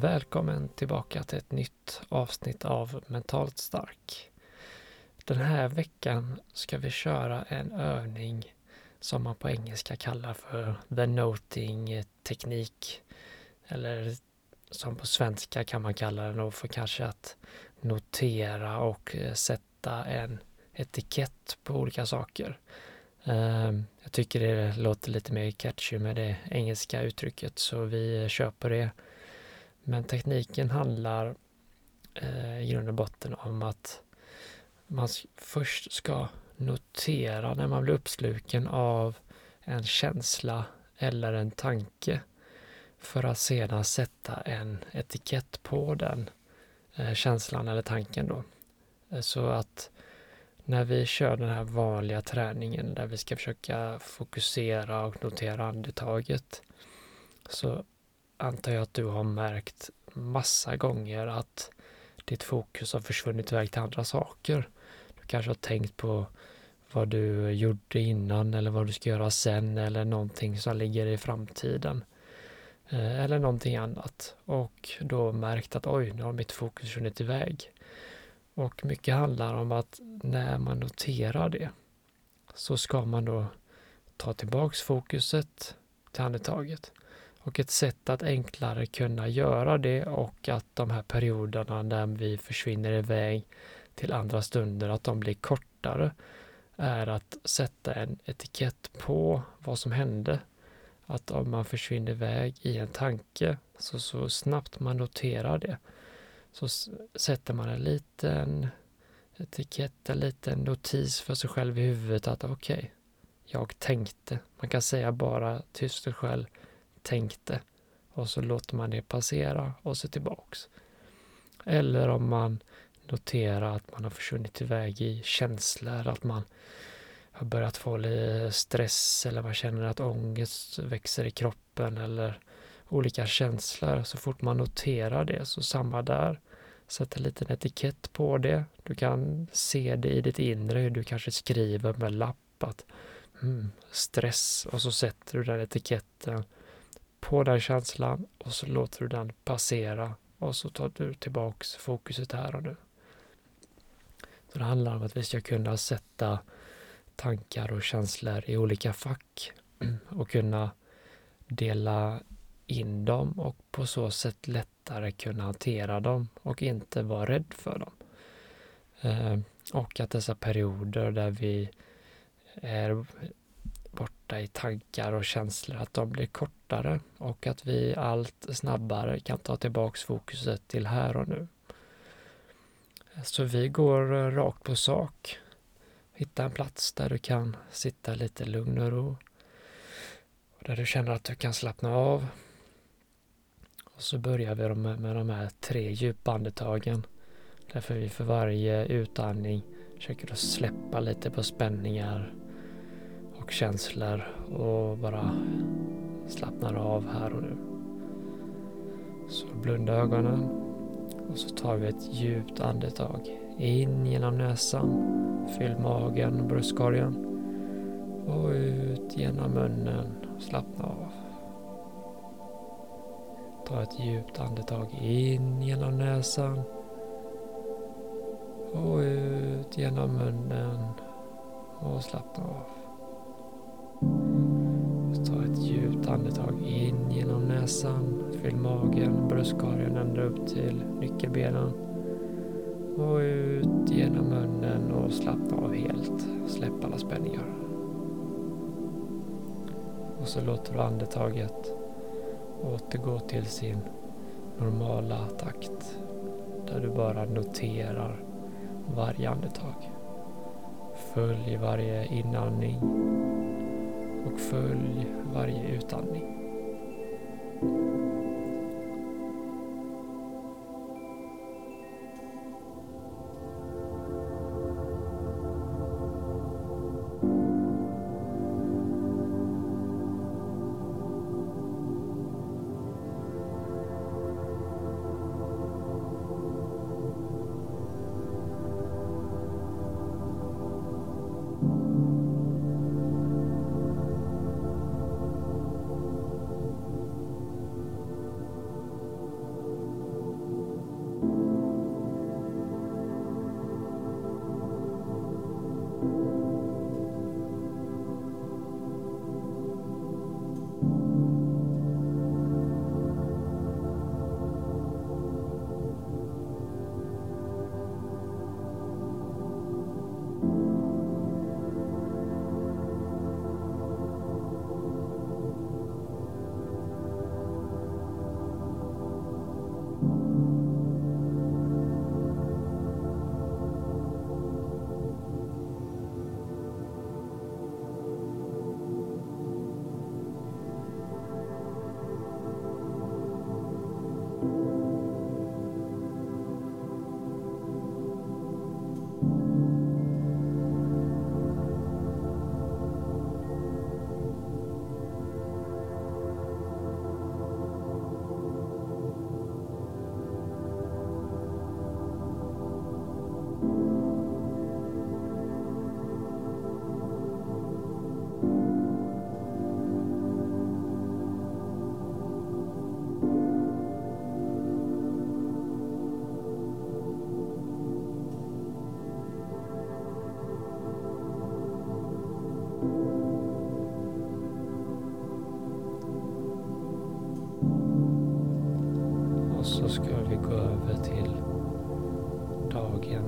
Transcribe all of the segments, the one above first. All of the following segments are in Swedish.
Välkommen tillbaka till ett nytt avsnitt av Mentalt stark. Den här veckan ska vi köra en övning som man på engelska kallar för the noting teknik. Eller som på svenska kan man kalla den och för kanske att notera och eh, sätta en etikett på olika saker. Ehm, jag tycker det låter lite mer catchy med det engelska uttrycket så vi eh, kör på det. Men tekniken handlar eh, i grund och botten om att man först ska notera när man blir uppsluken av en känsla eller en tanke för att sedan sätta en etikett på den eh, känslan eller tanken då. Eh, så att när vi kör den här vanliga träningen där vi ska försöka fokusera och notera andetaget så antar jag att du har märkt massa gånger att ditt fokus har försvunnit iväg till andra saker. Du kanske har tänkt på vad du gjorde innan eller vad du ska göra sen eller någonting som ligger i framtiden. Eh, eller någonting annat och då märkt att oj, nu har mitt fokus försvunnit iväg. Och mycket handlar om att när man noterar det så ska man då ta tillbaks fokuset till andetaget. Och ett sätt att enklare kunna göra det och att de här perioderna när vi försvinner iväg till andra stunder, att de blir kortare, är att sätta en etikett på vad som hände. Att om man försvinner iväg i en tanke, så, så snabbt man noterar det, så sätter man en liten etikett, en liten notis för sig själv i huvudet att okej, okay, jag tänkte. Man kan säga bara tyst och själv, tänkte och så låter man det passera och så tillbaks. Eller om man noterar att man har försvunnit iväg i känslor, att man har börjat få lite stress eller man känner att ångest växer i kroppen eller olika känslor. Så fort man noterar det, så samma där. Sätt en liten etikett på det. Du kan se det i ditt inre, hur du kanske skriver med lapp att mm, stress och så sätter du den etiketten på den känslan och så låter du den passera och så tar du tillbaks fokuset här och nu. Så det handlar om att vi ska kunna sätta tankar och känslor i olika fack och kunna dela in dem och på så sätt lättare kunna hantera dem och inte vara rädd för dem. Eh, och att dessa perioder där vi är borta i tankar och känslor, att de blir kortare och att vi allt snabbare kan ta tillbaks fokuset till här och nu. Så vi går eh, rakt på sak. Hitta en plats där du kan sitta lite lugn och ro. Och där du känner att du kan slappna av. Och så börjar vi med, med de här tre djupa andetagen. Därför vi för varje utandning försöker att släppa lite på spänningar och känslor och bara slappnar av här och nu. Så blunda ögonen och så tar vi ett djupt andetag. In genom näsan, fyll magen och bröstkorgen och ut genom munnen och slappna av. Ta ett djupt andetag in genom näsan och ut genom munnen och slappna av. andetag in genom näsan. Fyll magen, bröstkorgen ända upp till nyckelbenen. Och ut genom munnen och slappna av helt. Släpp alla spänningar. Och så låter du andetaget återgå till sin normala takt. Där du bara noterar varje andetag. Följ varje inandning och följ varje utandning.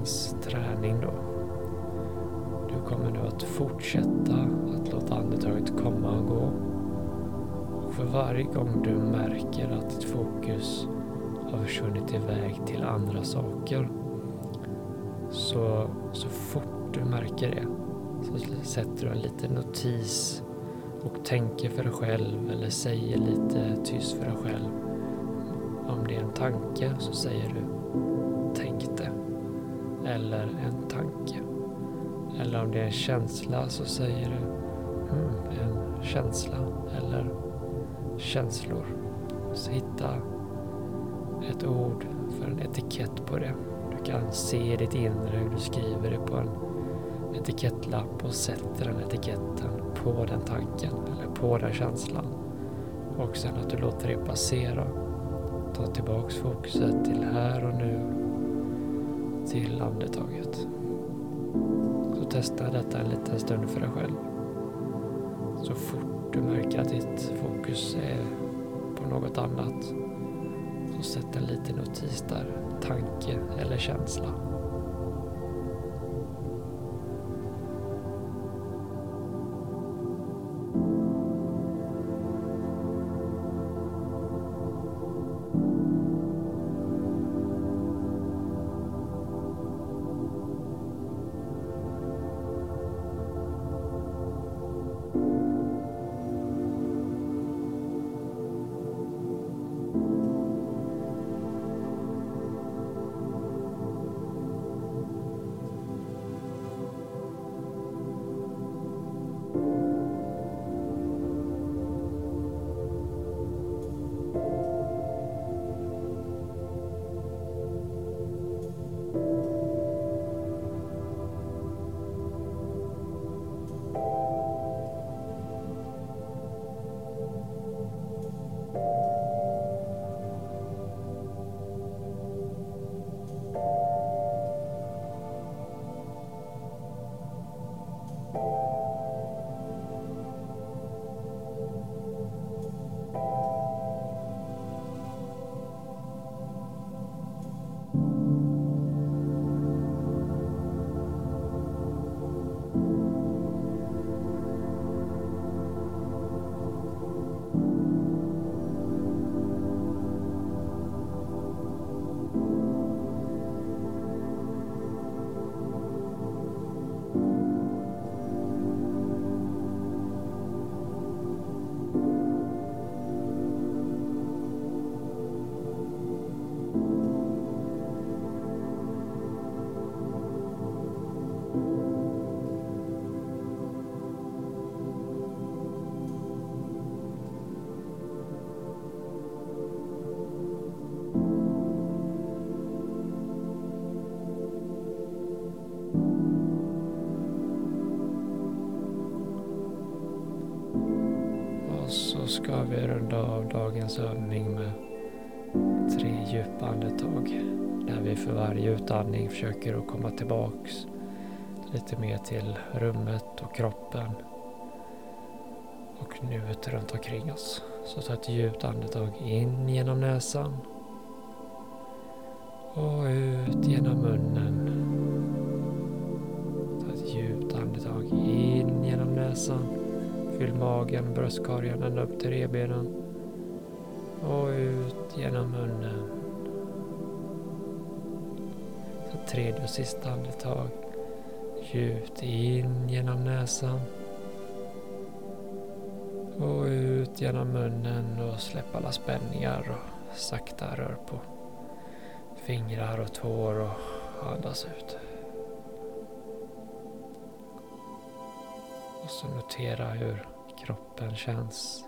Dagens träning då. Du kommer nu att fortsätta att låta andetaget komma och gå. Och för varje gång du märker att ditt fokus har försvunnit iväg till andra saker så, så fort du märker det så sätter du en liten notis och tänker för dig själv eller säger lite tyst för dig själv om det är en tanke så säger du. Eller en tanke. Eller om det är en känsla så säger du mm, en känsla eller känslor. Så hitta ett ord för en etikett på det. Du kan se ditt inre hur du skriver det på en etikettlapp och sätter den etiketten på den tanken eller på den känslan. Och sen att du låter det passera Ta tillbaks fokuset till här och nu, till andetaget. Så testa detta en liten stund för dig själv. Så fort du märker att ditt fokus är på något annat, så sätt en liten notis där, tanke eller känsla. Så ska vi runda av dagens övning med tre djupa andetag. Där vi för varje utandning försöker att komma tillbaks lite mer till rummet och kroppen och nuet runt omkring oss. Så ta ett djupt andetag in genom näsan och ut genom munnen. Ta ett djupt andetag in genom näsan. Fyll magen, bröstkorgen ända upp till revbenen. Och ut genom munnen. Så tredje och sista andetag. Djupt in genom näsan. Och ut genom munnen och släpp alla spänningar och sakta rör på fingrar och tår och andas ut. Och så notera hur kroppen känns.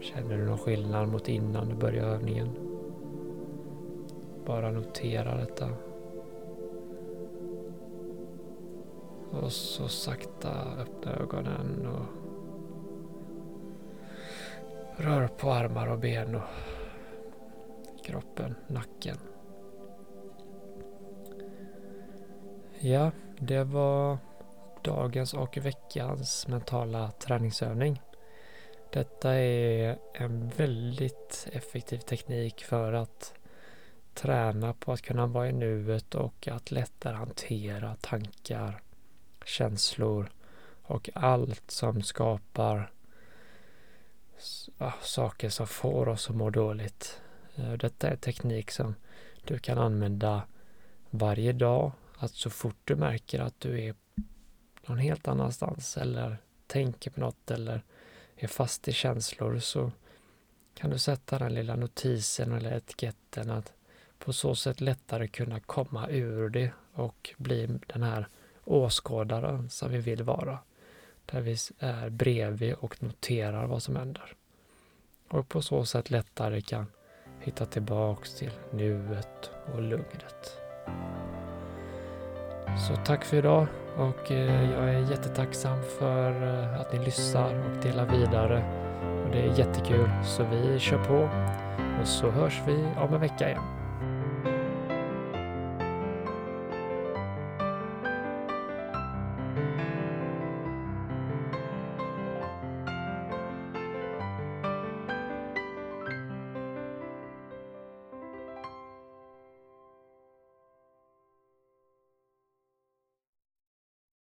Känner du någon skillnad mot innan du började övningen? Bara notera detta. Och så sakta öppna ögonen och rör på armar och ben och kroppen, nacken. Ja, det var dagens och veckans mentala träningsövning. Detta är en väldigt effektiv teknik för att träna på att kunna vara i nuet och att lättare hantera tankar, känslor och allt som skapar saker som får oss att må dåligt. Eh, detta är teknik som du kan använda varje dag. Att så fort du märker att du är någon helt annanstans eller tänker på något eller är fast i känslor så kan du sätta den lilla notisen eller etiketten att på så sätt lättare kunna komma ur det och bli den här åskådaren som vi vill vara. Där vi är bredvid och noterar vad som händer. Och på så sätt lättare kan hitta tillbaks till nuet och lugnet. Så tack för idag och eh, jag är jättetacksam för eh, att ni lyssnar och delar vidare. Och det är jättekul så vi kör på och så hörs vi om en vecka igen.